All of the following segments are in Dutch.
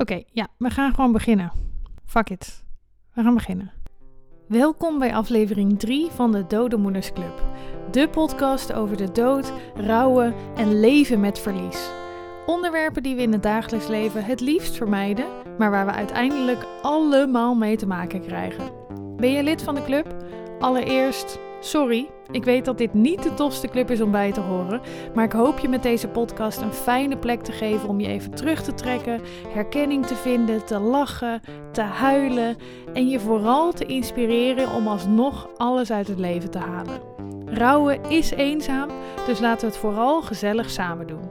Oké, ja, we gaan gewoon beginnen. Fuck it. We gaan beginnen. Welkom bij aflevering 3 van de Dode Moeders Club. De podcast over de dood, rouwen en leven met verlies. Onderwerpen die we in het dagelijks leven het liefst vermijden, maar waar we uiteindelijk allemaal mee te maken krijgen. Ben je lid van de club? Allereerst, sorry, ik weet dat dit niet de tofste club is om bij te horen, maar ik hoop je met deze podcast een fijne plek te geven om je even terug te trekken, herkenning te vinden, te lachen, te huilen en je vooral te inspireren om alsnog alles uit het leven te halen. Rouwen is eenzaam, dus laten we het vooral gezellig samen doen.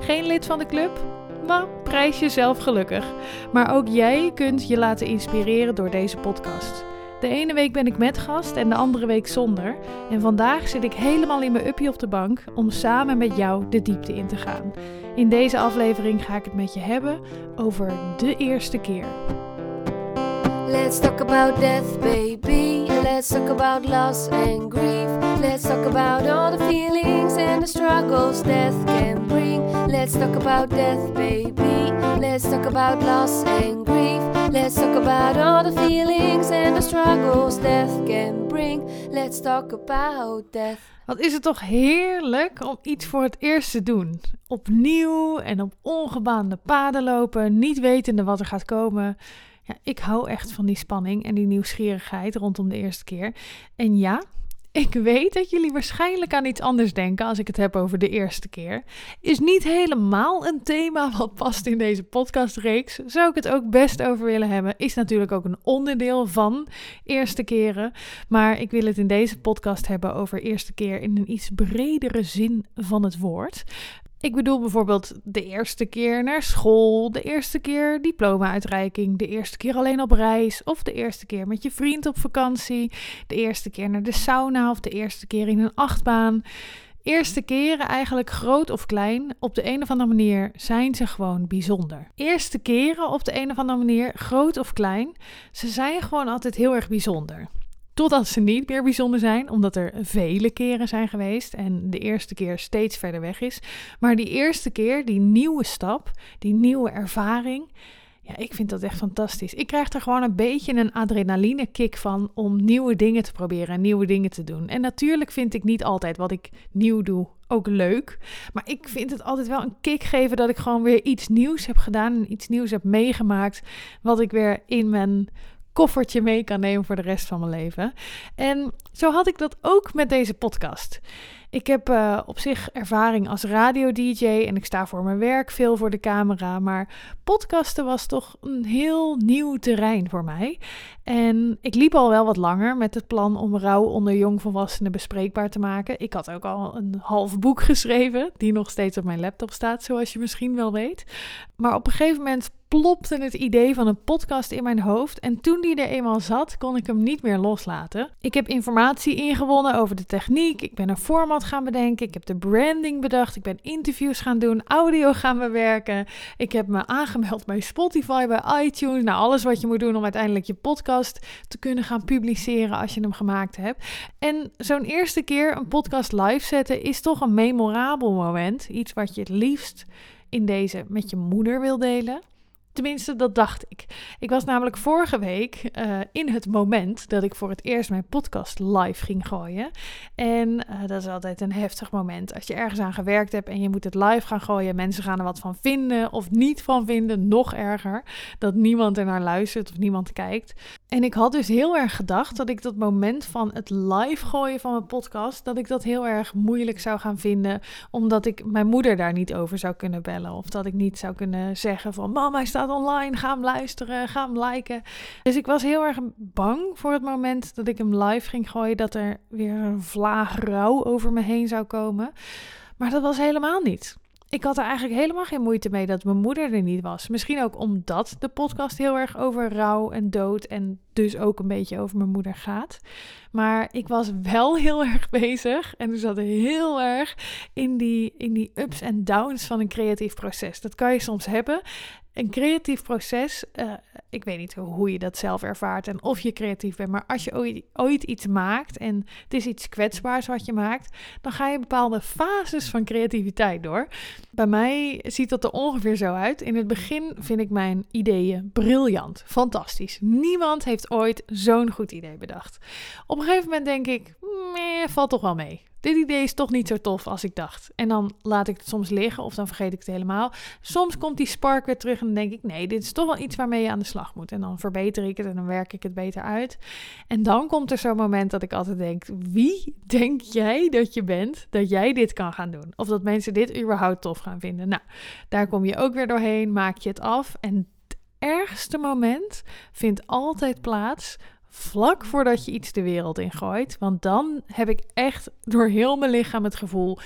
Geen lid van de club? Nou, prijs jezelf gelukkig. Maar ook jij kunt je laten inspireren door deze podcast. De ene week ben ik met gast en de andere week zonder. En vandaag zit ik helemaal in mijn uppie op de bank om samen met jou de diepte in te gaan. In deze aflevering ga ik het met je hebben over de eerste keer. Let's talk about death, baby. Let's talk about loss and grief. Let's talk about all the feelings and the struggles death can bring. Let's talk about death, baby. Let's talk about loss and grief. Let's talk about all the feelings and the struggles death can bring. Let's talk about death. Wat is het toch heerlijk om iets voor het eerst te doen. Opnieuw en op ongebaande paden lopen, niet wetende wat er gaat komen. Ja, ik hou echt van die spanning en die nieuwsgierigheid rondom de eerste keer. En ja, ik weet dat jullie waarschijnlijk aan iets anders denken als ik het heb over de eerste keer. Is niet helemaal een thema wat past in deze podcastreeks. Zou ik het ook best over willen hebben. Is natuurlijk ook een onderdeel van eerste keren. Maar ik wil het in deze podcast hebben over eerste keer in een iets bredere zin van het woord. Ik bedoel bijvoorbeeld de eerste keer naar school, de eerste keer diploma-uitreiking, de eerste keer alleen op reis of de eerste keer met je vriend op vakantie, de eerste keer naar de sauna of de eerste keer in een achtbaan. Eerste keren, eigenlijk groot of klein, op de een of andere manier zijn ze gewoon bijzonder. Eerste keren op de een of andere manier, groot of klein, ze zijn gewoon altijd heel erg bijzonder. Totdat ze niet meer bijzonder zijn, omdat er vele keren zijn geweest en de eerste keer steeds verder weg is. Maar die eerste keer, die nieuwe stap, die nieuwe ervaring, ja, ik vind dat echt fantastisch. Ik krijg er gewoon een beetje een adrenaline kick van om nieuwe dingen te proberen en nieuwe dingen te doen. En natuurlijk vind ik niet altijd wat ik nieuw doe ook leuk. Maar ik vind het altijd wel een kick geven dat ik gewoon weer iets nieuws heb gedaan en iets nieuws heb meegemaakt. Wat ik weer in mijn koffertje mee kan nemen voor de rest van mijn leven. En zo had ik dat ook met deze podcast. Ik heb uh, op zich ervaring als radio-dj en ik sta voor mijn werk veel voor de camera. Maar podcasten was toch een heel nieuw terrein voor mij. En ik liep al wel wat langer met het plan om rouw onder jongvolwassenen bespreekbaar te maken. Ik had ook al een half boek geschreven, die nog steeds op mijn laptop staat, zoals je misschien wel weet. Maar op een gegeven moment plopte het idee van een podcast in mijn hoofd. En toen die er eenmaal zat, kon ik hem niet meer loslaten. Ik heb informatie ingewonnen over de techniek. Ik ben een format gaan bedenken. Ik heb de branding bedacht. Ik ben interviews gaan doen, audio gaan bewerken. Ik heb me aangemeld bij Spotify, bij iTunes. Nou, alles wat je moet doen om uiteindelijk je podcast te kunnen gaan publiceren als je hem gemaakt hebt. En zo'n eerste keer een podcast live zetten is toch een memorabel moment. Iets wat je het liefst in deze met je moeder wil delen. Tenminste, dat dacht ik. Ik was namelijk vorige week uh, in het moment dat ik voor het eerst mijn podcast live ging gooien. En uh, dat is altijd een heftig moment. Als je ergens aan gewerkt hebt en je moet het live gaan gooien, mensen gaan er wat van vinden of niet van vinden. Nog erger, dat niemand er naar luistert of niemand kijkt. En ik had dus heel erg gedacht dat ik dat moment van het live gooien van mijn podcast, dat ik dat heel erg moeilijk zou gaan vinden, omdat ik mijn moeder daar niet over zou kunnen bellen. Of dat ik niet zou kunnen zeggen van, mama, hij online, ga hem luisteren, ga hem liken. Dus ik was heel erg bang voor het moment dat ik hem live ging gooien, dat er weer een vlaag rouw over me heen zou komen. Maar dat was helemaal niet. Ik had er eigenlijk helemaal geen moeite mee dat mijn moeder er niet was. Misschien ook omdat de podcast heel erg over rouw en dood en dus ook een beetje over mijn moeder gaat. Maar ik was wel heel erg bezig en dus zat heel erg in die, in die ups en downs van een creatief proces. Dat kan je soms hebben een creatief proces, uh, ik weet niet hoe je dat zelf ervaart en of je creatief bent, maar als je ooit, ooit, iets maakt en het is iets kwetsbaars wat je maakt, dan ga je bepaalde fases van creativiteit door. Bij mij ziet dat er ongeveer zo uit. In het begin vind ik mijn ideeën briljant, fantastisch. Niemand heeft ooit zo'n goed idee bedacht. Op een gegeven moment denk ik, valt toch wel mee dit idee is toch niet zo tof als ik dacht. En dan laat ik het soms liggen of dan vergeet ik het helemaal. Soms komt die spark weer terug en dan denk ik, nee, dit is toch wel iets waarmee je aan de slag moet. En dan verbeter ik het en dan werk ik het beter uit. En dan komt er zo'n moment dat ik altijd denk, wie denk jij dat je bent dat jij dit kan gaan doen? Of dat mensen dit überhaupt tof gaan vinden? Nou, daar kom je ook weer doorheen, maak je het af en het ergste moment vindt altijd plaats vlak voordat je iets de wereld ingooit. Want dan heb ik echt door heel mijn lichaam het gevoel: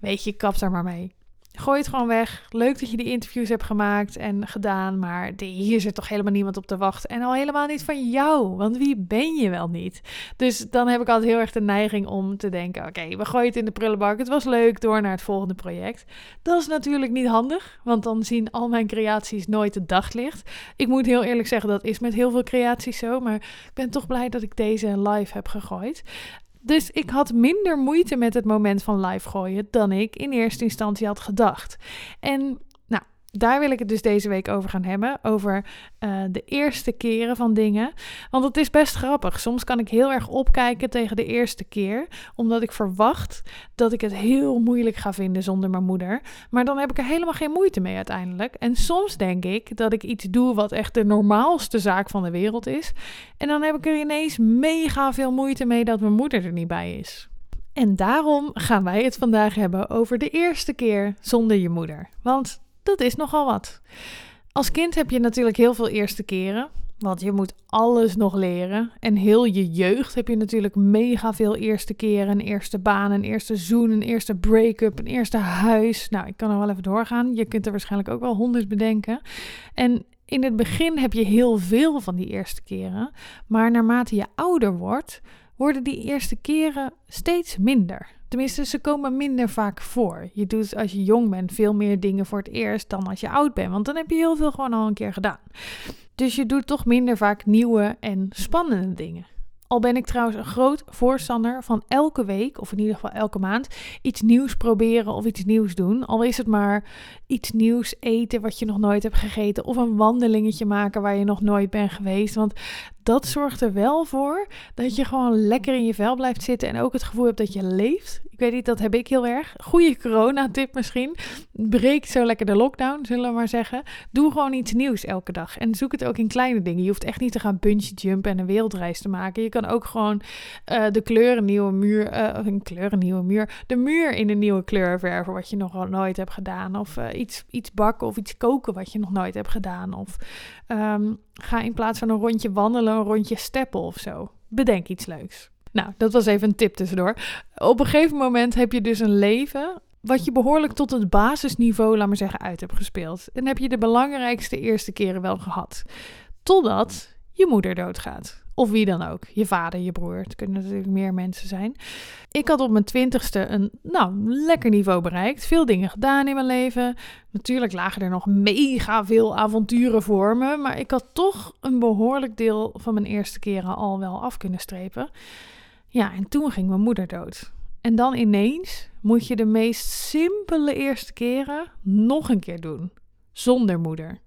weet je, kap daar maar mee. Gooi het gewoon weg. Leuk dat je die interviews hebt gemaakt en gedaan. Maar hier zit toch helemaal niemand op te wachten. En al helemaal niet van jou. Want wie ben je wel niet? Dus dan heb ik altijd heel erg de neiging om te denken: oké, we gooien het in de prullenbak. Het was leuk. Door naar het volgende project. Dat is natuurlijk niet handig. Want dan zien al mijn creaties nooit het daglicht. Ik moet heel eerlijk zeggen, dat is met heel veel creaties zo. Maar ik ben toch blij dat ik deze live heb gegooid. Dus ik had minder moeite met het moment van live gooien dan ik in eerste instantie had gedacht. En daar wil ik het dus deze week over gaan hebben. Over uh, de eerste keren van dingen. Want het is best grappig. Soms kan ik heel erg opkijken tegen de eerste keer. Omdat ik verwacht dat ik het heel moeilijk ga vinden zonder mijn moeder. Maar dan heb ik er helemaal geen moeite mee uiteindelijk. En soms denk ik dat ik iets doe wat echt de normaalste zaak van de wereld is. En dan heb ik er ineens mega veel moeite mee dat mijn moeder er niet bij is. En daarom gaan wij het vandaag hebben over de eerste keer zonder je moeder. Want dat is nogal wat. Als kind heb je natuurlijk heel veel eerste keren. Want je moet alles nog leren. En heel je jeugd heb je natuurlijk mega veel eerste keren. Een eerste baan, een eerste zoen, een eerste break-up, een eerste huis. Nou, ik kan er wel even doorgaan. Je kunt er waarschijnlijk ook wel honderd bedenken. En in het begin heb je heel veel van die eerste keren. Maar naarmate je ouder wordt, worden die eerste keren steeds minder. Tenminste, ze komen minder vaak voor. Je doet als je jong bent veel meer dingen voor het eerst dan als je oud bent, want dan heb je heel veel gewoon al een keer gedaan. Dus je doet toch minder vaak nieuwe en spannende dingen. Al ben ik trouwens een groot voorstander van elke week, of in ieder geval elke maand, iets nieuws proberen of iets nieuws doen. Al is het maar iets nieuws eten wat je nog nooit hebt gegeten, of een wandelingetje maken waar je nog nooit bent geweest. Want dat zorgt er wel voor dat je gewoon lekker in je vel blijft zitten en ook het gevoel hebt dat je leeft. Ik weet niet, dat heb ik heel erg. Goede corona-tip misschien. Breek zo lekker de lockdown, zullen we maar zeggen. Doe gewoon iets nieuws elke dag. En zoek het ook in kleine dingen. Je hoeft echt niet te gaan bungee jumpen en een wereldreis te maken. Je kan ook gewoon uh, de kleur een nieuwe muur, uh, een kleur een nieuwe muur, de muur in een nieuwe kleur verven wat je nog nooit hebt gedaan. Of uh, iets, iets bakken of iets koken wat je nog nooit hebt gedaan. Of um, ga in plaats van een rondje wandelen, een rondje steppen of zo. Bedenk iets leuks. Nou, dat was even een tip tussendoor. Op een gegeven moment heb je dus een leven wat je behoorlijk tot het basisniveau, laat maar zeggen, uit hebt gespeeld. En heb je de belangrijkste eerste keren wel gehad. Totdat je moeder doodgaat. Of wie dan ook. Je vader, je broer. Het kunnen natuurlijk meer mensen zijn. Ik had op mijn twintigste een nou, lekker niveau bereikt. Veel dingen gedaan in mijn leven. Natuurlijk lagen er nog mega veel avonturen voor me. Maar ik had toch een behoorlijk deel van mijn eerste keren al wel af kunnen strepen. Ja, en toen ging mijn moeder dood. En dan ineens moet je de meest simpele eerste keren nog een keer doen. Zonder moeder.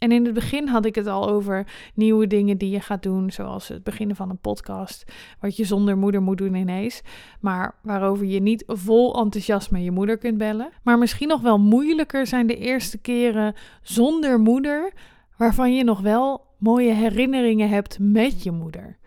En in het begin had ik het al over nieuwe dingen die je gaat doen, zoals het beginnen van een podcast, wat je zonder moeder moet doen ineens, maar waarover je niet vol enthousiasme je moeder kunt bellen. Maar misschien nog wel moeilijker zijn de eerste keren zonder moeder, waarvan je nog wel mooie herinneringen hebt met je moeder.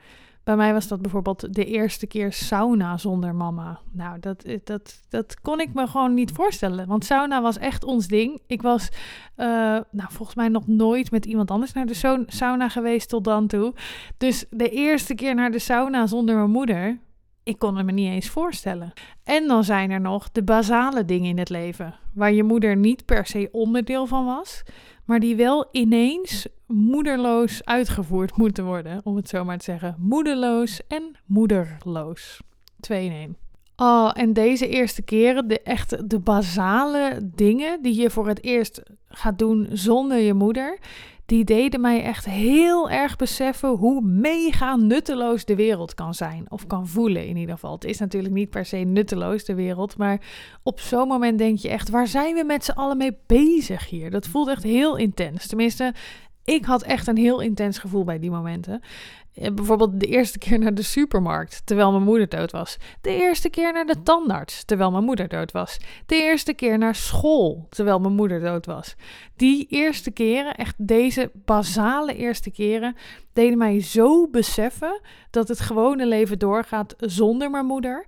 Bij mij was dat bijvoorbeeld de eerste keer sauna zonder mama. Nou, dat, dat, dat kon ik me gewoon niet voorstellen. Want sauna was echt ons ding. Ik was uh, nou, volgens mij nog nooit met iemand anders naar de sauna geweest tot dan toe. Dus de eerste keer naar de sauna zonder mijn moeder. Ik kon het me niet eens voorstellen. En dan zijn er nog de basale dingen in het leven, waar je moeder niet per se onderdeel van was, maar die wel ineens moederloos uitgevoerd moeten worden, om het zo maar te zeggen. Moederloos en moederloos. Twee in één. Oh, en deze eerste keren, de echt de basale dingen die je voor het eerst gaat doen zonder je moeder, die deden mij echt heel erg beseffen hoe mega nutteloos de wereld kan zijn. Of kan voelen in ieder geval. Het is natuurlijk niet per se nutteloos, de wereld. Maar op zo'n moment denk je echt, waar zijn we met z'n allen mee bezig hier? Dat voelt echt heel intens. Tenminste, ik had echt een heel intens gevoel bij die momenten. Eh, bijvoorbeeld de eerste keer naar de supermarkt terwijl mijn moeder dood was. De eerste keer naar de tandarts terwijl mijn moeder dood was. De eerste keer naar school terwijl mijn moeder dood was. Die eerste keren, echt deze basale eerste keren, deden mij zo beseffen dat het gewone leven doorgaat zonder mijn moeder.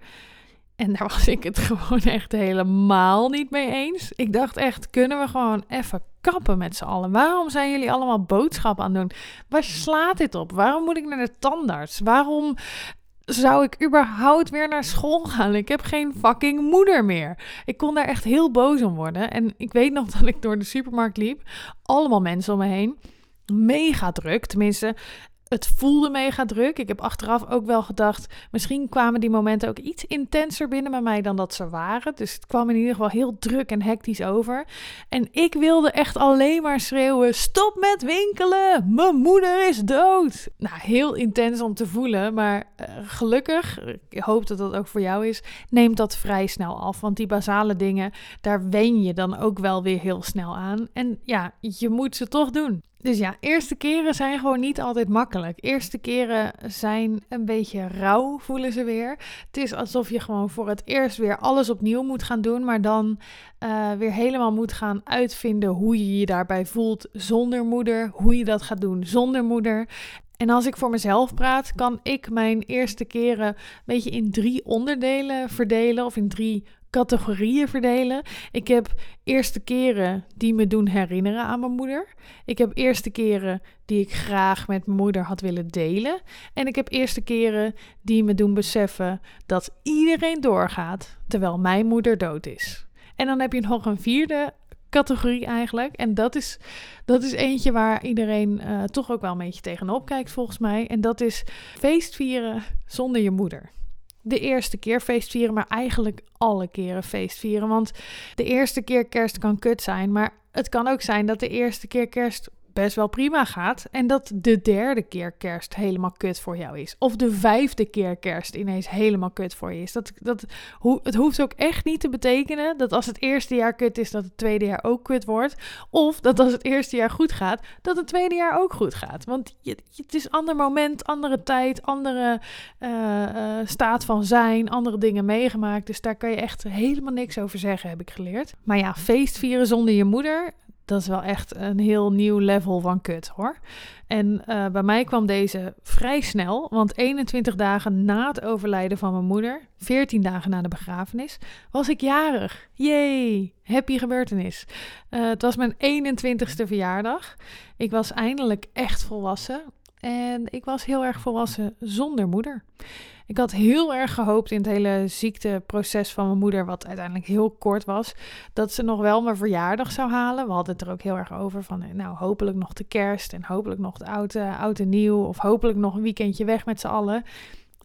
En daar was ik het gewoon echt helemaal niet mee eens. Ik dacht echt, kunnen we gewoon even kappen met z'n allen? Waarom zijn jullie allemaal boodschappen aan het doen? Waar slaat dit op? Waarom moet ik naar de tandarts? Waarom zou ik überhaupt weer naar school gaan? Ik heb geen fucking moeder meer. Ik kon daar echt heel boos om worden. En ik weet nog dat ik door de supermarkt liep. Allemaal mensen om me heen. Mega druk. Tenminste, het voelde mega druk. Ik heb achteraf ook wel gedacht, misschien kwamen die momenten ook iets intenser binnen bij mij dan dat ze waren. Dus het kwam in ieder geval heel druk en hectisch over. En ik wilde echt alleen maar schreeuwen: stop met winkelen, mijn moeder is dood. Nou, heel intens om te voelen, maar uh, gelukkig, ik hoop dat dat ook voor jou is, neemt dat vrij snel af. Want die basale dingen, daar wen je dan ook wel weer heel snel aan. En ja, je moet ze toch doen. Dus ja, eerste keren zijn gewoon niet altijd makkelijk. Eerste keren zijn een beetje rauw, voelen ze weer. Het is alsof je gewoon voor het eerst weer alles opnieuw moet gaan doen, maar dan uh, weer helemaal moet gaan uitvinden hoe je je daarbij voelt zonder moeder, hoe je dat gaat doen zonder moeder. En als ik voor mezelf praat, kan ik mijn eerste keren een beetje in drie onderdelen verdelen of in drie categorieën verdelen. Ik heb eerste keren die me doen herinneren aan mijn moeder. Ik heb eerste keren die ik graag met mijn moeder had willen delen. En ik heb eerste keren die me doen beseffen dat iedereen doorgaat terwijl mijn moeder dood is. En dan heb je nog een vierde categorie eigenlijk. En dat is, dat is eentje waar iedereen uh, toch ook wel een beetje tegenop kijkt volgens mij. En dat is feestvieren zonder je moeder de eerste keer feest vieren, maar eigenlijk alle keren feest vieren. Want de eerste keer kerst kan kut zijn, maar het kan ook zijn dat de eerste keer kerst best wel prima gaat. En dat de derde keer kerst helemaal kut voor jou is. Of de vijfde keer kerst ineens helemaal kut voor je is. Dat, dat, het hoeft ook echt niet te betekenen dat als het eerste jaar kut is, dat het tweede jaar ook kut wordt. Of dat als het eerste jaar goed gaat, dat het tweede jaar ook goed gaat. Want je, het is ander moment, andere tijd, andere uh, uh, staat van zijn, andere dingen meegemaakt. Dus daar kan je echt helemaal niks over zeggen, heb ik geleerd. Maar ja, feest vieren zonder je moeder, dat is wel echt een heel nieuw level van kut hoor. En uh, bij mij kwam deze vrij snel, want 21 dagen na het overlijden van mijn moeder, 14 dagen na de begrafenis, was ik jarig. Yay, happy gebeurtenis. Uh, het was mijn 21ste verjaardag. Ik was eindelijk echt volwassen en ik was heel erg volwassen zonder moeder. Ik had heel erg gehoopt in het hele ziekteproces van mijn moeder, wat uiteindelijk heel kort was, dat ze nog wel mijn verjaardag zou halen. We hadden het er ook heel erg over van, eh, nou, hopelijk nog de kerst en hopelijk nog de oude, oude nieuw of hopelijk nog een weekendje weg met z'n allen.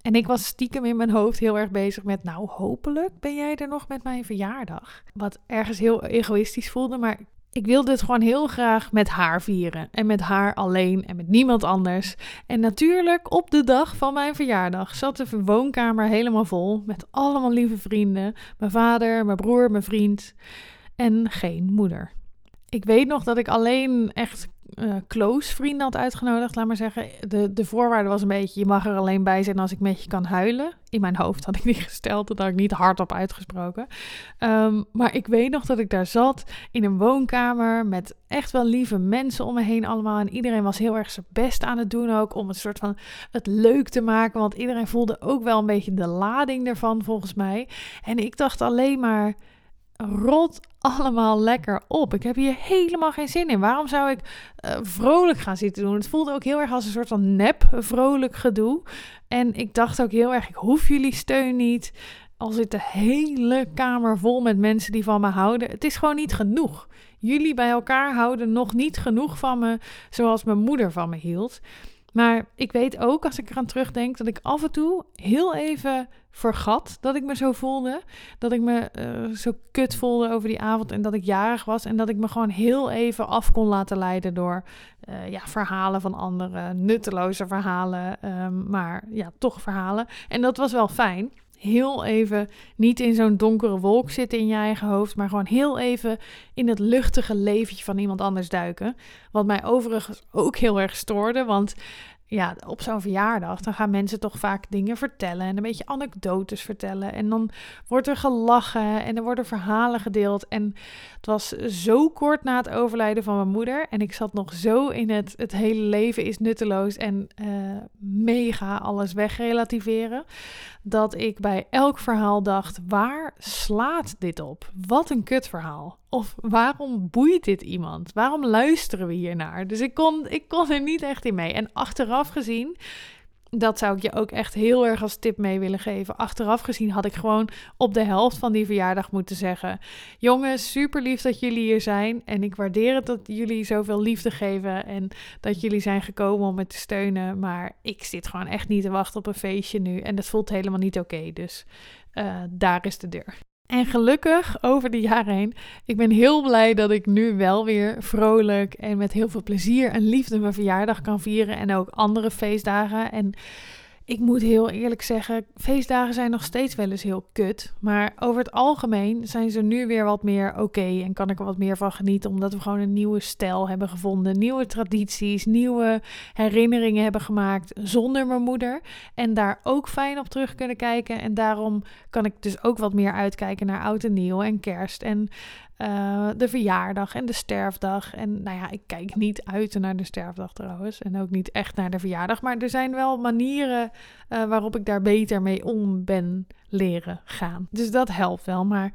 En ik was stiekem in mijn hoofd heel erg bezig met, nou, hopelijk ben jij er nog met mijn verjaardag. Wat ergens heel egoïstisch voelde, maar ik wilde het gewoon heel graag met haar vieren. En met haar alleen en met niemand anders. En natuurlijk op de dag van mijn verjaardag zat de woonkamer helemaal vol. Met allemaal lieve vrienden. Mijn vader, mijn broer, mijn vriend. En geen moeder. Ik weet nog dat ik alleen echt uh, close vrienden had uitgenodigd, laat maar zeggen. De, de voorwaarde was een beetje, je mag er alleen bij zijn als ik met je kan huilen. In mijn hoofd had ik die gesteld, dat had ik niet hardop uitgesproken. Um, maar ik weet nog dat ik daar zat in een woonkamer met echt wel lieve mensen om me heen allemaal. En iedereen was heel erg zijn best aan het doen ook om het soort van het leuk te maken. Want iedereen voelde ook wel een beetje de lading ervan volgens mij. En ik dacht alleen maar rot allemaal lekker op. Ik heb hier helemaal geen zin in. Waarom zou ik uh, vrolijk gaan zitten doen? Het voelde ook heel erg als een soort van nep vrolijk gedoe. En ik dacht ook heel erg, ik hoef jullie steun niet. Al zit de hele kamer vol met mensen die van me houden. Het is gewoon niet genoeg. jullie bij elkaar houden nog niet genoeg van me zoals mijn moeder van me hield. Maar ik weet ook, als ik eraan terugdenk, dat ik af en toe heel even vergat dat ik me zo voelde. Dat ik me eh, zo kut voelde over die avond en dat ik jarig was. En dat ik me gewoon heel even af kon laten leiden door uh, ja, verhalen van anderen. Nutteloze verhalen, um, maar ja, toch verhalen. En dat was wel fijn. Heel even niet in zo'n donkere wolk zitten in je eigen hoofd, maar gewoon heel even in het luchtige leventje van iemand anders duiken. Wat mij overigens ook heel erg stoorde, want ja, op zo'n verjaardag, dan gaan mensen toch vaak dingen vertellen en een beetje anekdotes vertellen. En dan wordt er gelachen en er worden verhalen gedeeld. En het was zo kort na het overlijden van mijn moeder. En ik zat nog zo in het, het hele leven is nutteloos en uh, mega alles wegrelativeren. Dat ik bij elk verhaal dacht, waar slaat dit op? Wat een kutverhaal. Of waarom boeit dit iemand? Waarom luisteren we hier naar? Dus ik kon, ik kon er niet echt in mee. En achteraf gezien, dat zou ik je ook echt heel erg als tip mee willen geven. Achteraf gezien had ik gewoon op de helft van die verjaardag moeten zeggen: Jongens, super lief dat jullie hier zijn. En ik waardeer het dat jullie zoveel liefde geven. En dat jullie zijn gekomen om me te steunen. Maar ik zit gewoon echt niet te wachten op een feestje nu. En dat voelt helemaal niet oké. dus uh, daar is de deur. En gelukkig over de jaren heen, ik ben heel blij dat ik nu wel weer vrolijk en met heel veel plezier en liefde mijn verjaardag kan vieren en ook andere feestdagen. En ik moet heel eerlijk zeggen, feestdagen zijn nog steeds wel eens heel kut. Maar over het algemeen zijn ze nu weer wat meer oké. en kan ik er wat meer van genieten. Omdat we gewoon een nieuwe stijl hebben gevonden. Nieuwe tradities, nieuwe herinneringen hebben gemaakt zonder mijn moeder. En daar ook fijn op terug kunnen kijken. En daarom kan ik dus ook wat meer uitkijken naar oud en nieuw en kerst. En uh, de verjaardag en de sterfdag. En nou ja, ik kijk niet uit naar de sterfdag trouwens. En ook niet echt naar de verjaardag. Maar er zijn wel manieren uh, waarop ik daar beter mee om ben leren gaan. Dus dat helpt wel. Maar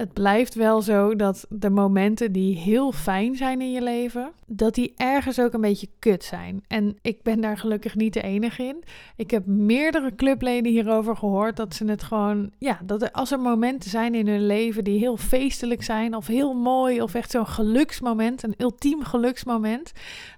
het blijft wel zo dat de momenten die heel fijn zijn in je leven, dat die ergens ook een beetje kut zijn. En ik ben daar gelukkig niet de enige in. Ik heb meerdere clubleden hierover gehoord dat ze het gewoon, ja, dat er, als er momenten zijn in hun leven die heel feestelijk zijn of heel mooi of echt zo'n geluksmoment, een ultiem geluksmoment,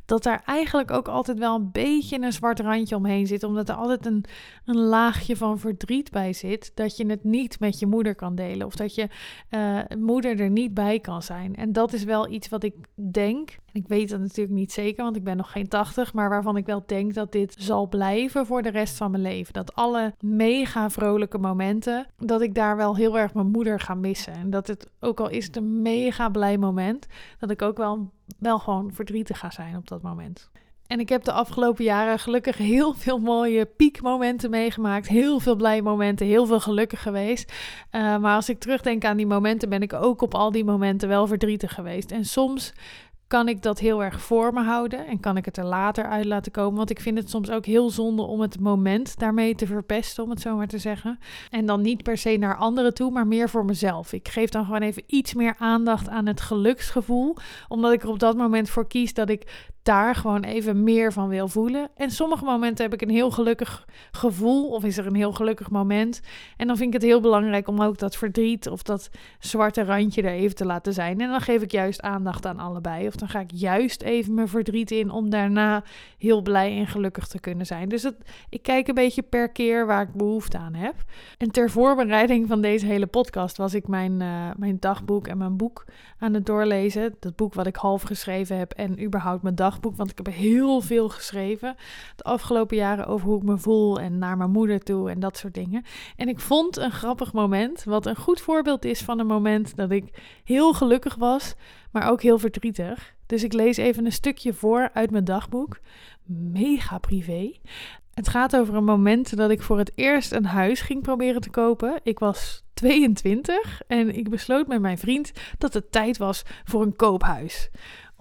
dat daar eigenlijk ook altijd wel een beetje een zwart randje omheen zit. Omdat er altijd een, een laagje van verdriet bij zit. Dat je het niet met je moeder kan delen. Of dat je uh, moeder er niet bij kan zijn. En dat is wel iets wat ik denk. Ik weet dat natuurlijk niet zeker, want ik ben nog geen 80. Maar waarvan ik wel denk dat dit zal blijven voor de rest van mijn leven. Dat alle mega vrolijke momenten, dat ik daar wel heel erg mijn moeder ga missen. En dat het, ook al is het een mega blij moment, dat ik ook wel wel gewoon verdrietig ga zijn op dat moment. En ik heb de afgelopen jaren gelukkig heel veel mooie piekmomenten meegemaakt. Heel veel blij momenten, heel veel gelukkig geweest. Uh, maar als ik terugdenk aan die momenten, ben ik ook op al die momenten wel verdrietig geweest. En soms kan ik dat heel erg voor me houden en kan ik het er later uit laten komen. Want ik vind het soms ook heel zonde om het moment daarmee te verpesten, om het zo maar te zeggen. En dan niet per se naar anderen toe, maar meer voor mezelf. Ik geef dan gewoon even iets meer aandacht aan het geluksgevoel, omdat ik er op dat moment voor kies dat ik daar gewoon even meer van wil voelen. En sommige momenten heb ik een heel gelukkig gevoel of is er een heel gelukkig moment. En dan vind ik het heel belangrijk om ook dat verdriet of dat zwarte randje er even te laten zijn. En dan geef ik juist aandacht aan allebei. Of dan ga ik juist even mijn verdriet in om daarna heel blij en gelukkig te kunnen zijn. Dus ik kijk een beetje per keer waar ik behoefte aan heb. En ter voorbereiding van deze hele podcast was ik mijn, uh, mijn dagboek en mijn boek aan het doorlezen. Dat boek wat ik half geschreven heb en überhaupt mijn dagboek. Want ik heb heel veel geschreven de afgelopen jaren over hoe ik me voel en naar mijn moeder toe en dat soort dingen. En ik vond een grappig moment, wat een goed voorbeeld is van een moment dat ik heel gelukkig was, maar ook heel verdrietig. Dus ik lees even een stukje voor uit mijn dagboek. Mega privé. Het gaat over een moment dat ik voor het eerst een huis ging proberen te kopen. Ik was 22 en ik besloot met mijn vriend dat het tijd was voor een koophuis.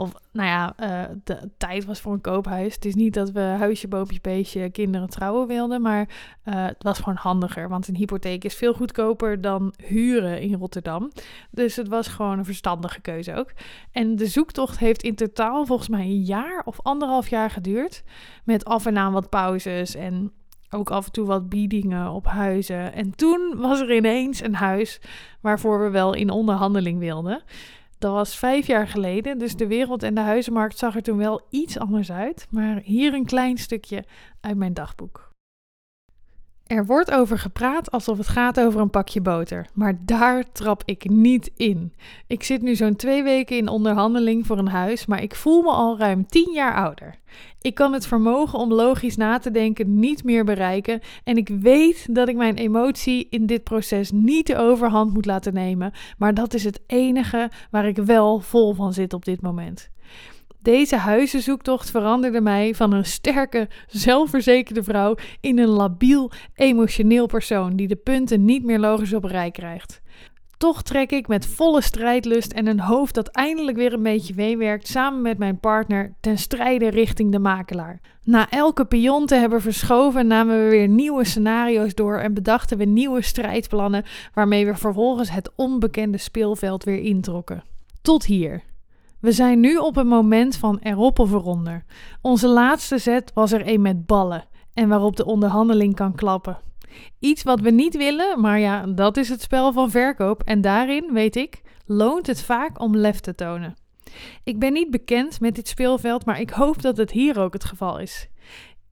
Of nou ja, uh, de tijd was voor een koophuis. Het is niet dat we huisje, boompje, beestje, kinderen trouwen wilden. Maar uh, het was gewoon handiger. Want een hypotheek is veel goedkoper dan huren in Rotterdam. Dus het was gewoon een verstandige keuze ook. En de zoektocht heeft in totaal volgens mij een jaar of anderhalf jaar geduurd. Met af en aan wat pauzes en ook af en toe wat biedingen op huizen. En toen was er ineens een huis waarvoor we wel in onderhandeling wilden. Dat was vijf jaar geleden, dus de wereld en de huizenmarkt zag er toen wel iets anders uit. Maar hier een klein stukje uit mijn dagboek. Er wordt over gepraat alsof het gaat over een pakje boter, maar daar trap ik niet in. Ik zit nu zo'n twee weken in onderhandeling voor een huis, maar ik voel me al ruim tien jaar ouder. Ik kan het vermogen om logisch na te denken niet meer bereiken en ik weet dat ik mijn emotie in dit proces niet de overhand moet laten nemen, maar dat is het enige waar ik wel vol van zit op dit moment. Deze huizenzoektocht veranderde mij van een sterke, zelfverzekerde vrouw in een labiel, emotioneel persoon die de punten niet meer logisch op rij krijgt. Toch trek ik met volle strijdlust en een hoofd dat eindelijk weer een beetje meewerkt samen met mijn partner ten strijde richting de makelaar. Na elke pion te hebben verschoven namen we weer nieuwe scenario's door en bedachten we nieuwe strijdplannen waarmee we vervolgens het onbekende speelveld weer introkken. Tot hier. We zijn nu op een moment van erop of eronder. Onze laatste zet was er een met ballen en waarop de onderhandeling kan klappen. Iets wat we niet willen, maar ja, dat is het spel van verkoop en daarin, weet ik, loont het vaak om lef te tonen. Ik ben niet bekend met dit speelveld, maar ik hoop dat het hier ook het geval is.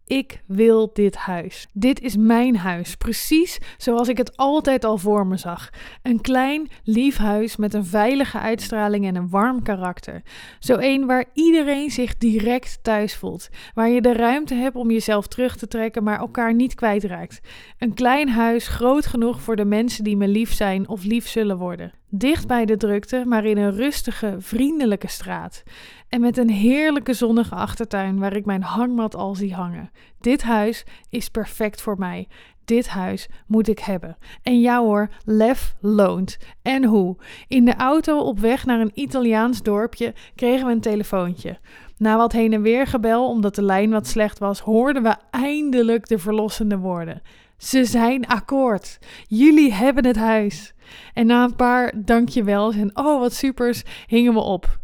Ik wil dit huis. Dit is mijn huis, precies zoals ik het altijd al voor me zag. Een klein, lief huis met een veilige uitstraling en een warm karakter. Zo een waar iedereen zich direct thuis voelt. Waar je de ruimte hebt om jezelf terug te trekken, maar elkaar niet kwijtraakt. Een klein huis groot genoeg voor de mensen die me lief zijn of lief zullen worden. Dicht bij de drukte, maar in een rustige, vriendelijke straat. En met een heerlijke zonnige achtertuin waar ik mijn hangmat al zie hangen. Dit huis is perfect voor mij. Dit huis moet ik hebben. En ja hoor, lef loont. En hoe? In de auto op weg naar een Italiaans dorpje kregen we een telefoontje. Na wat heen en weer gebel omdat de lijn wat slecht was, hoorden we eindelijk de verlossende woorden. Ze zijn akkoord. Jullie hebben het huis. En na een paar dankjewels en oh wat supers hingen we op.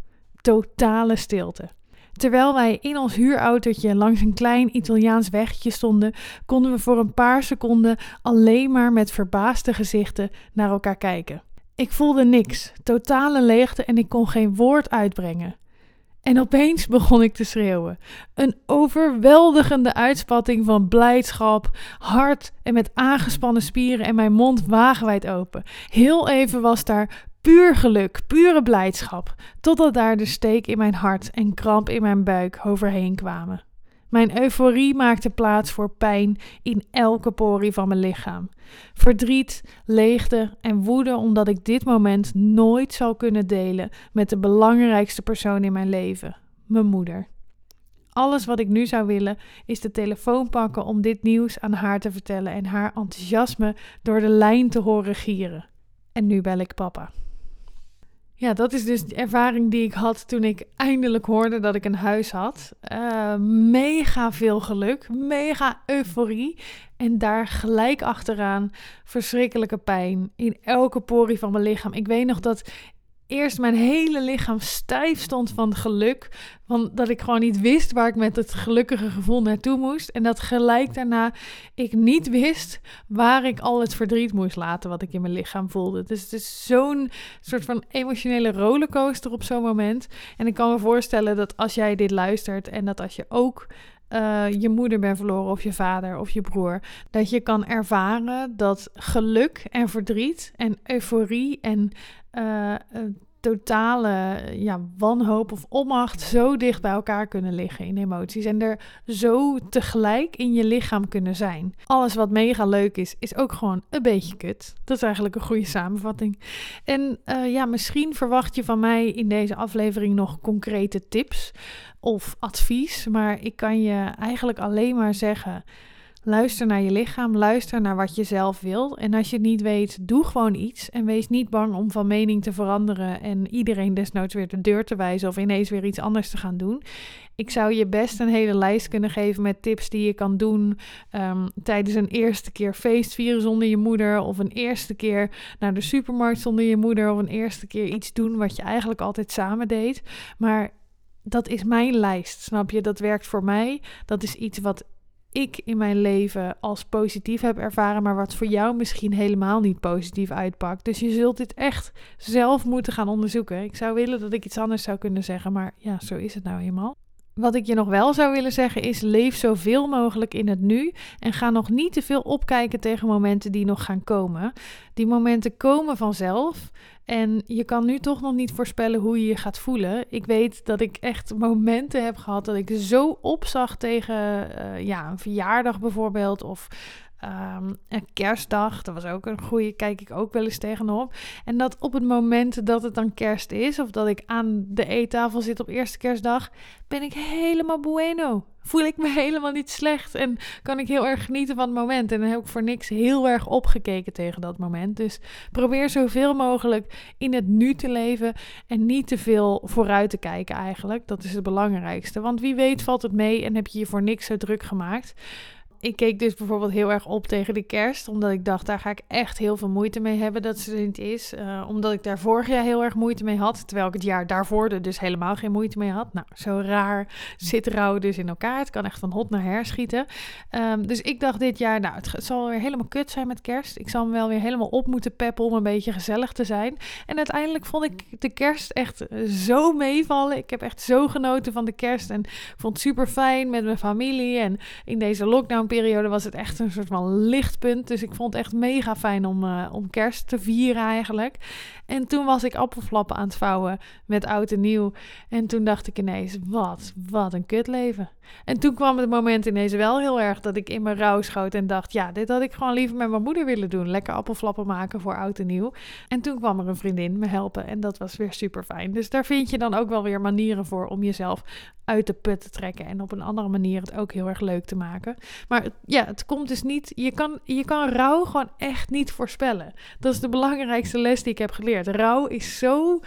Totale stilte. Terwijl wij in ons huurautootje langs een klein Italiaans weggetje stonden, konden we voor een paar seconden alleen maar met verbaasde gezichten naar elkaar kijken. Ik voelde niks, totale leegte en ik kon geen woord uitbrengen. En opeens begon ik te schreeuwen. Een overweldigende uitspatting van blijdschap, hart en met aangespannen spieren en mijn mond wagenwijd open. Heel even was daar puur geluk, pure blijdschap, totdat daar de steek in mijn hart en kramp in mijn buik overheen kwamen. Mijn euforie maakte plaats voor pijn in elke porie van mijn lichaam. Verdriet, leegte en woede omdat ik dit moment nooit zal kunnen delen met de belangrijkste persoon in mijn leven, mijn moeder. Alles wat ik nu zou willen is de telefoon pakken om dit nieuws aan haar te vertellen en haar enthousiasme door de lijn te horen gieren. En nu bel ik papa. Ja, dat is dus de ervaring die ik had toen ik eindelijk hoorde dat ik een huis had. Uh, mega veel geluk, mega euforie. En daar gelijk achteraan verschrikkelijke pijn in elke porie van mijn lichaam. Ik weet nog dat eerst mijn hele lichaam stijf stond van geluk. Van dat ik gewoon niet wist waar ik met het gelukkige gevoel naartoe moest. En dat gelijk daarna ik niet wist waar ik al het verdriet moest laten wat ik in mijn lichaam voelde. Dus het is zo'n soort van emotionele rollercoaster op zo'n moment. En ik kan me voorstellen dat als jij dit luistert en dat als je ook uh, je moeder bent verloren of je vader of je broer, dat je kan ervaren dat geluk en verdriet en euforie en uh, totale ja, wanhoop of onmacht zo dicht bij elkaar kunnen liggen in emoties. En er zo tegelijk in je lichaam kunnen zijn. Alles wat mega leuk is, is ook gewoon een beetje kut. Dat is eigenlijk een goede samenvatting. En uh, ja, misschien verwacht je van mij in deze aflevering nog concrete tips of advies. Maar ik kan je eigenlijk alleen maar zeggen Luister naar je lichaam, luister naar wat je zelf wil. En als je het niet weet, doe gewoon iets. En wees niet bang om van mening te veranderen en iedereen desnoods weer de deur te wijzen of ineens weer iets anders te gaan doen. Ik zou je best een hele lijst kunnen geven met tips die je kan doen um, tijdens een eerste keer feest vieren zonder je moeder. Of een eerste keer naar de supermarkt zonder je moeder. Of een eerste keer iets doen wat je eigenlijk altijd samen deed. Maar dat is mijn lijst, snap je? Dat werkt voor mij. Dat is iets wat ik in mijn leven als positief heb ervaren, maar wat voor jou misschien helemaal niet positief uitpakt. Dus je zult dit echt zelf moeten gaan onderzoeken. Ik zou willen dat ik iets anders zou kunnen zeggen, maar ja, zo is het nou eenmaal. Wat ik je nog wel zou willen zeggen is: leef zoveel mogelijk in het nu en ga nog niet te veel opkijken tegen momenten die nog gaan komen. Die momenten komen vanzelf en je kan nu toch nog niet voorspellen hoe je je gaat voelen. Ik weet dat ik echt momenten heb gehad dat ik zo opzag tegen uh, ja, een verjaardag bijvoorbeeld of Um, een kerstdag, dat was ook een goede, kijk ik ook wel eens tegenop. En dat op het moment dat het dan kerst is, of dat ik aan de eettafel zit op eerste kerstdag, ben ik helemaal bueno. Voel ik me helemaal niet slecht en kan ik heel erg genieten van het moment. En dan heb ik voor niks heel erg opgekeken tegen dat moment. Dus probeer zoveel mogelijk in het nu te leven en niet te veel vooruit te kijken eigenlijk. Dat is het belangrijkste. Want wie weet valt het mee en heb je je voor niks zo druk gemaakt ik keek dus bijvoorbeeld heel erg op tegen de kerst. Omdat ik dacht, daar ga ik echt heel veel moeite mee hebben dat ze er niet is. Uh, omdat ik daar vorig jaar heel erg moeite mee had. Terwijl ik het jaar daarvoor er dus helemaal geen moeite mee had. Nou, zo raar zit rouw dus in elkaar. Het kan echt van hot naar her schieten. Um, dus ik dacht dit jaar, nou, het zal weer helemaal kut zijn met kerst. Ik zal me wel weer helemaal op moeten peppen om een beetje gezellig te zijn. En uiteindelijk vond ik de kerst echt zo meevallen. Ik heb echt zo genoten van de kerst. En vond het super fijn met mijn familie. En in deze lockdown periode was het echt een soort van lichtpunt. Dus ik vond het echt mega fijn om, uh, om kerst te vieren eigenlijk. En toen was ik appelflappen aan het vouwen met oud en nieuw. En toen dacht ik ineens, wat, wat een kutleven. En toen kwam het moment ineens wel heel erg dat ik in mijn rouw schoot en dacht, ja, dit had ik gewoon liever met mijn moeder willen doen. Lekker appelflappen maken voor oud en nieuw. En toen kwam er een vriendin me helpen en dat was weer super fijn. Dus daar vind je dan ook wel weer manieren voor om jezelf uit de put te trekken en op een andere manier het ook heel erg leuk te maken. Maar ja, het komt dus niet, je kan, je kan rouw gewoon echt niet voorspellen. Dat is de belangrijkste les die ik heb geleerd. Rouw is zo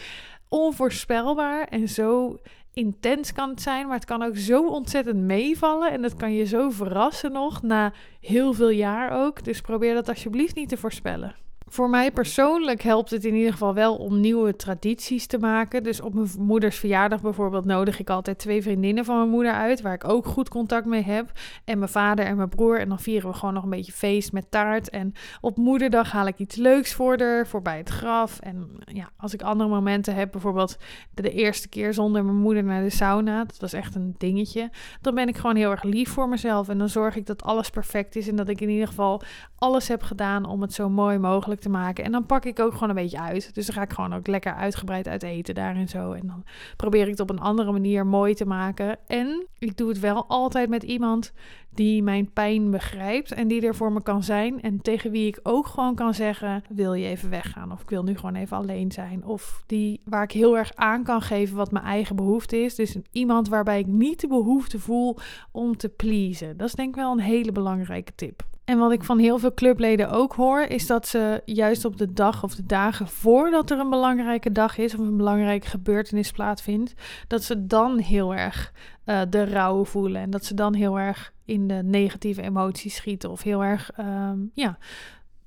onvoorspelbaar en zo intens kan het zijn, maar het kan ook zo ontzettend meevallen en dat kan je zo verrassen nog na heel veel jaar ook. Dus probeer dat alsjeblieft niet te voorspellen. Voor mij persoonlijk helpt het in ieder geval wel om nieuwe tradities te maken. Dus op mijn moeders verjaardag bijvoorbeeld nodig ik altijd twee vriendinnen van mijn moeder uit, waar ik ook goed contact mee heb. En mijn vader en mijn broer. En dan vieren we gewoon nog een beetje feest met taart. En op moederdag haal ik iets leuks voor haar, voorbij het graf. En ja, als ik andere momenten heb, bijvoorbeeld de eerste keer zonder mijn moeder naar de sauna, dat was echt een dingetje. Dan ben ik gewoon heel erg lief voor mezelf. En dan zorg ik dat alles perfect is en dat ik in ieder geval alles heb gedaan om het zo mooi mogelijk te maken. En dan pak ik ook gewoon een beetje uit. Dus dan ga ik gewoon ook lekker uitgebreid uit eten daarin zo. En dan probeer ik het op een andere manier mooi te maken. En ik doe het wel altijd met iemand die mijn pijn begrijpt en die er voor me kan zijn. En tegen wie ik ook gewoon kan zeggen: wil je even weggaan? Of ik wil nu gewoon even alleen zijn. Of die waar ik heel erg aan kan geven wat mijn eigen behoefte is. Dus iemand waarbij ik niet de behoefte voel om te pleasen. Dat is denk ik wel een hele belangrijke tip. En wat ik van heel veel clubleden ook hoor, is dat ze juist op de dag of de dagen voordat er een belangrijke dag is of een belangrijke gebeurtenis plaatsvindt, dat ze dan heel erg uh, de rouw voelen. En dat ze dan heel erg in de negatieve emoties schieten of heel erg um, ja,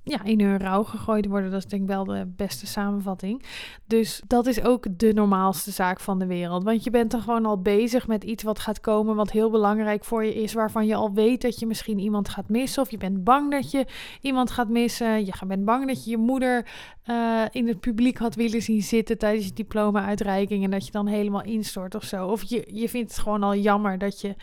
ja, in hun rouw gegooid worden. Dat is denk ik wel de beste samenvatting. Dus dat is ook de normaalste zaak van de wereld. Want je bent dan gewoon al bezig met iets wat gaat komen, wat heel belangrijk voor je is, waarvan je al weet dat je misschien iemand gaat missen. Of je bent bang dat je iemand gaat missen. Je bent bang dat je je moeder uh, in het publiek had willen zien zitten tijdens je diploma-uitreiking. En dat je dan helemaal instort of zo. Of je, je vindt het gewoon al jammer dat je uh,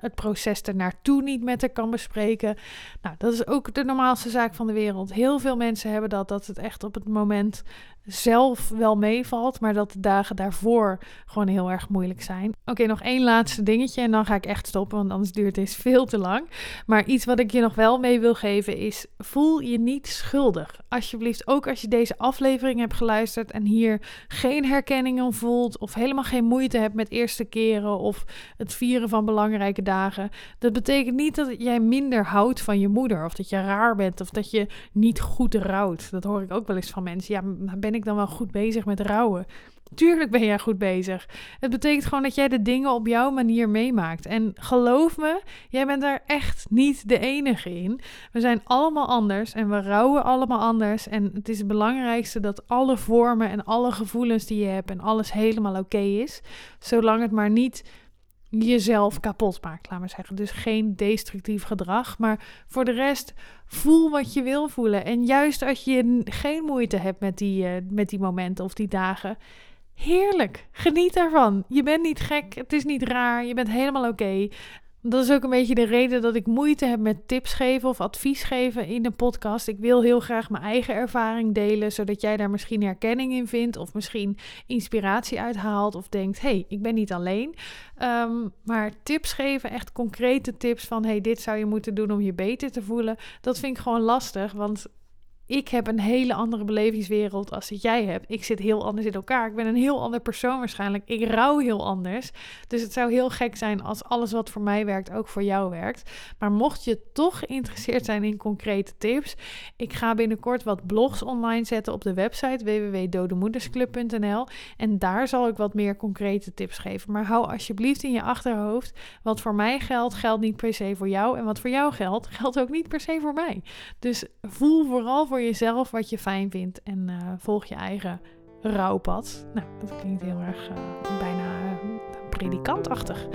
het proces ernaartoe niet met haar kan bespreken. Nou, dat is ook de normaalste zaak van de wereld wereld. Heel veel mensen hebben dat, dat het echt op het moment zelf wel meevalt, maar dat de dagen daarvoor gewoon heel erg moeilijk zijn. Oké, nog één laatste dingetje en dan ga ik echt stoppen, want anders duurt dit veel te lang. Maar iets wat ik je nog wel mee wil geven is: voel je niet schuldig. Alsjeblieft, ook als je deze aflevering hebt geluisterd en hier geen herkenning voelt, of helemaal geen moeite hebt met eerste keren of het vieren van belangrijke dagen. Dat betekent niet dat jij minder houdt van je moeder, of dat je raar bent, of dat je niet goed rouwt. Dat hoor ik ook wel eens van mensen. Ja, ben ik dan wel goed bezig met rouwen? Tuurlijk ben jij goed bezig. Het betekent gewoon dat jij de dingen op jouw manier meemaakt. En geloof me, jij bent daar echt niet de enige in. We zijn allemaal anders en we rouwen allemaal anders. En het is het belangrijkste dat alle vormen en alle gevoelens die je hebt en alles helemaal oké is. Zolang het maar niet jezelf kapot maakt, laat maar zeggen. Dus geen destructief gedrag, maar voor de rest voel wat je wil voelen. En juist als je geen moeite hebt met die, uh, met die momenten of die dagen, heerlijk, geniet daarvan. Je bent niet gek, het is niet raar, je bent helemaal oké. Dat is ook een beetje de reden dat ik moeite heb met tips geven of advies geven in de podcast. Ik wil heel graag mijn eigen ervaring delen, zodat jij daar misschien herkenning in vindt of misschien inspiratie uit haalt of denkt: hé, hey, ik ben niet alleen. Um, maar tips geven, echt concrete tips van: hey, dit zou je moeten doen om je beter te voelen, dat vind ik gewoon lastig, want ik heb een hele andere belevingswereld als dat jij hebt. Ik zit heel anders in elkaar. Ik ben een heel ander persoon waarschijnlijk. Ik rouw heel anders. Dus het zou heel gek zijn als alles wat voor mij werkt ook voor jou werkt. Maar mocht je toch geïnteresseerd zijn in concrete tips, ik ga binnenkort wat blogs online zetten op de website www.dodemoedersclub.nl en daar zal ik wat meer concrete tips geven. Maar hou alsjeblieft in je achterhoofd wat voor mij geldt, geldt niet per se voor jou en wat voor jou geldt, geldt ook niet per se voor mij. Dus voel vooral voor voor jezelf wat je fijn vindt en uh, volg je eigen rouwpad. Nou, dat klinkt heel erg uh, bijna uh, predikantachtig.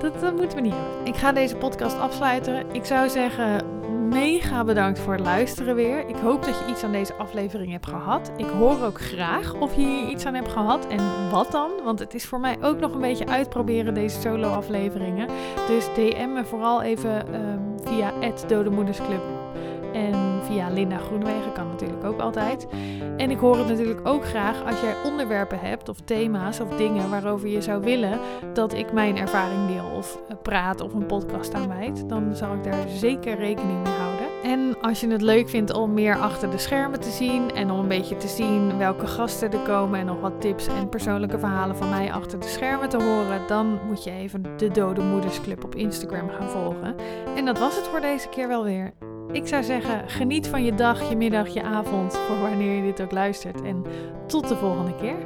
Dat, moeten we niet hebben. Ik ga deze podcast afsluiten. Ik zou zeggen, mega bedankt voor het luisteren weer. Ik hoop dat je iets aan deze aflevering hebt gehad. Ik hoor ook graag of je hier iets aan hebt gehad en wat dan. Want het is voor mij ook nog een beetje uitproberen deze solo afleveringen. Dus DM me vooral even um, via Dodemoedersclub via Linda Groenewegen kan natuurlijk ook altijd. En ik hoor het natuurlijk ook graag als jij onderwerpen hebt of thema's of dingen waarover je zou willen dat ik mijn ervaring deel of praat of een podcast aanwijd. Dan zal ik daar zeker rekening mee houden. En als je het leuk vindt om meer achter de schermen te zien en om een beetje te zien welke gasten er komen en nog wat tips en persoonlijke verhalen van mij achter de schermen te horen, dan moet je even de Dode Moeders Club op Instagram gaan volgen. En dat was het voor deze keer wel weer. Ik zou zeggen, geniet van je dag, je middag, je avond, voor wanneer je dit ook luistert. En tot de volgende keer.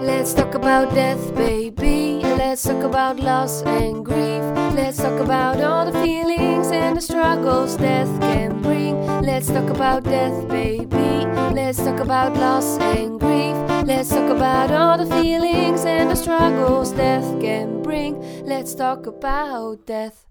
Let's talk about death, baby. Let's talk about loss and grief. Let's talk about all the feelings and the struggles death can bring. Let's talk about death, baby. Let's talk about loss and grief. Let's talk about all the feelings and the struggles death can bring. Let's talk about death.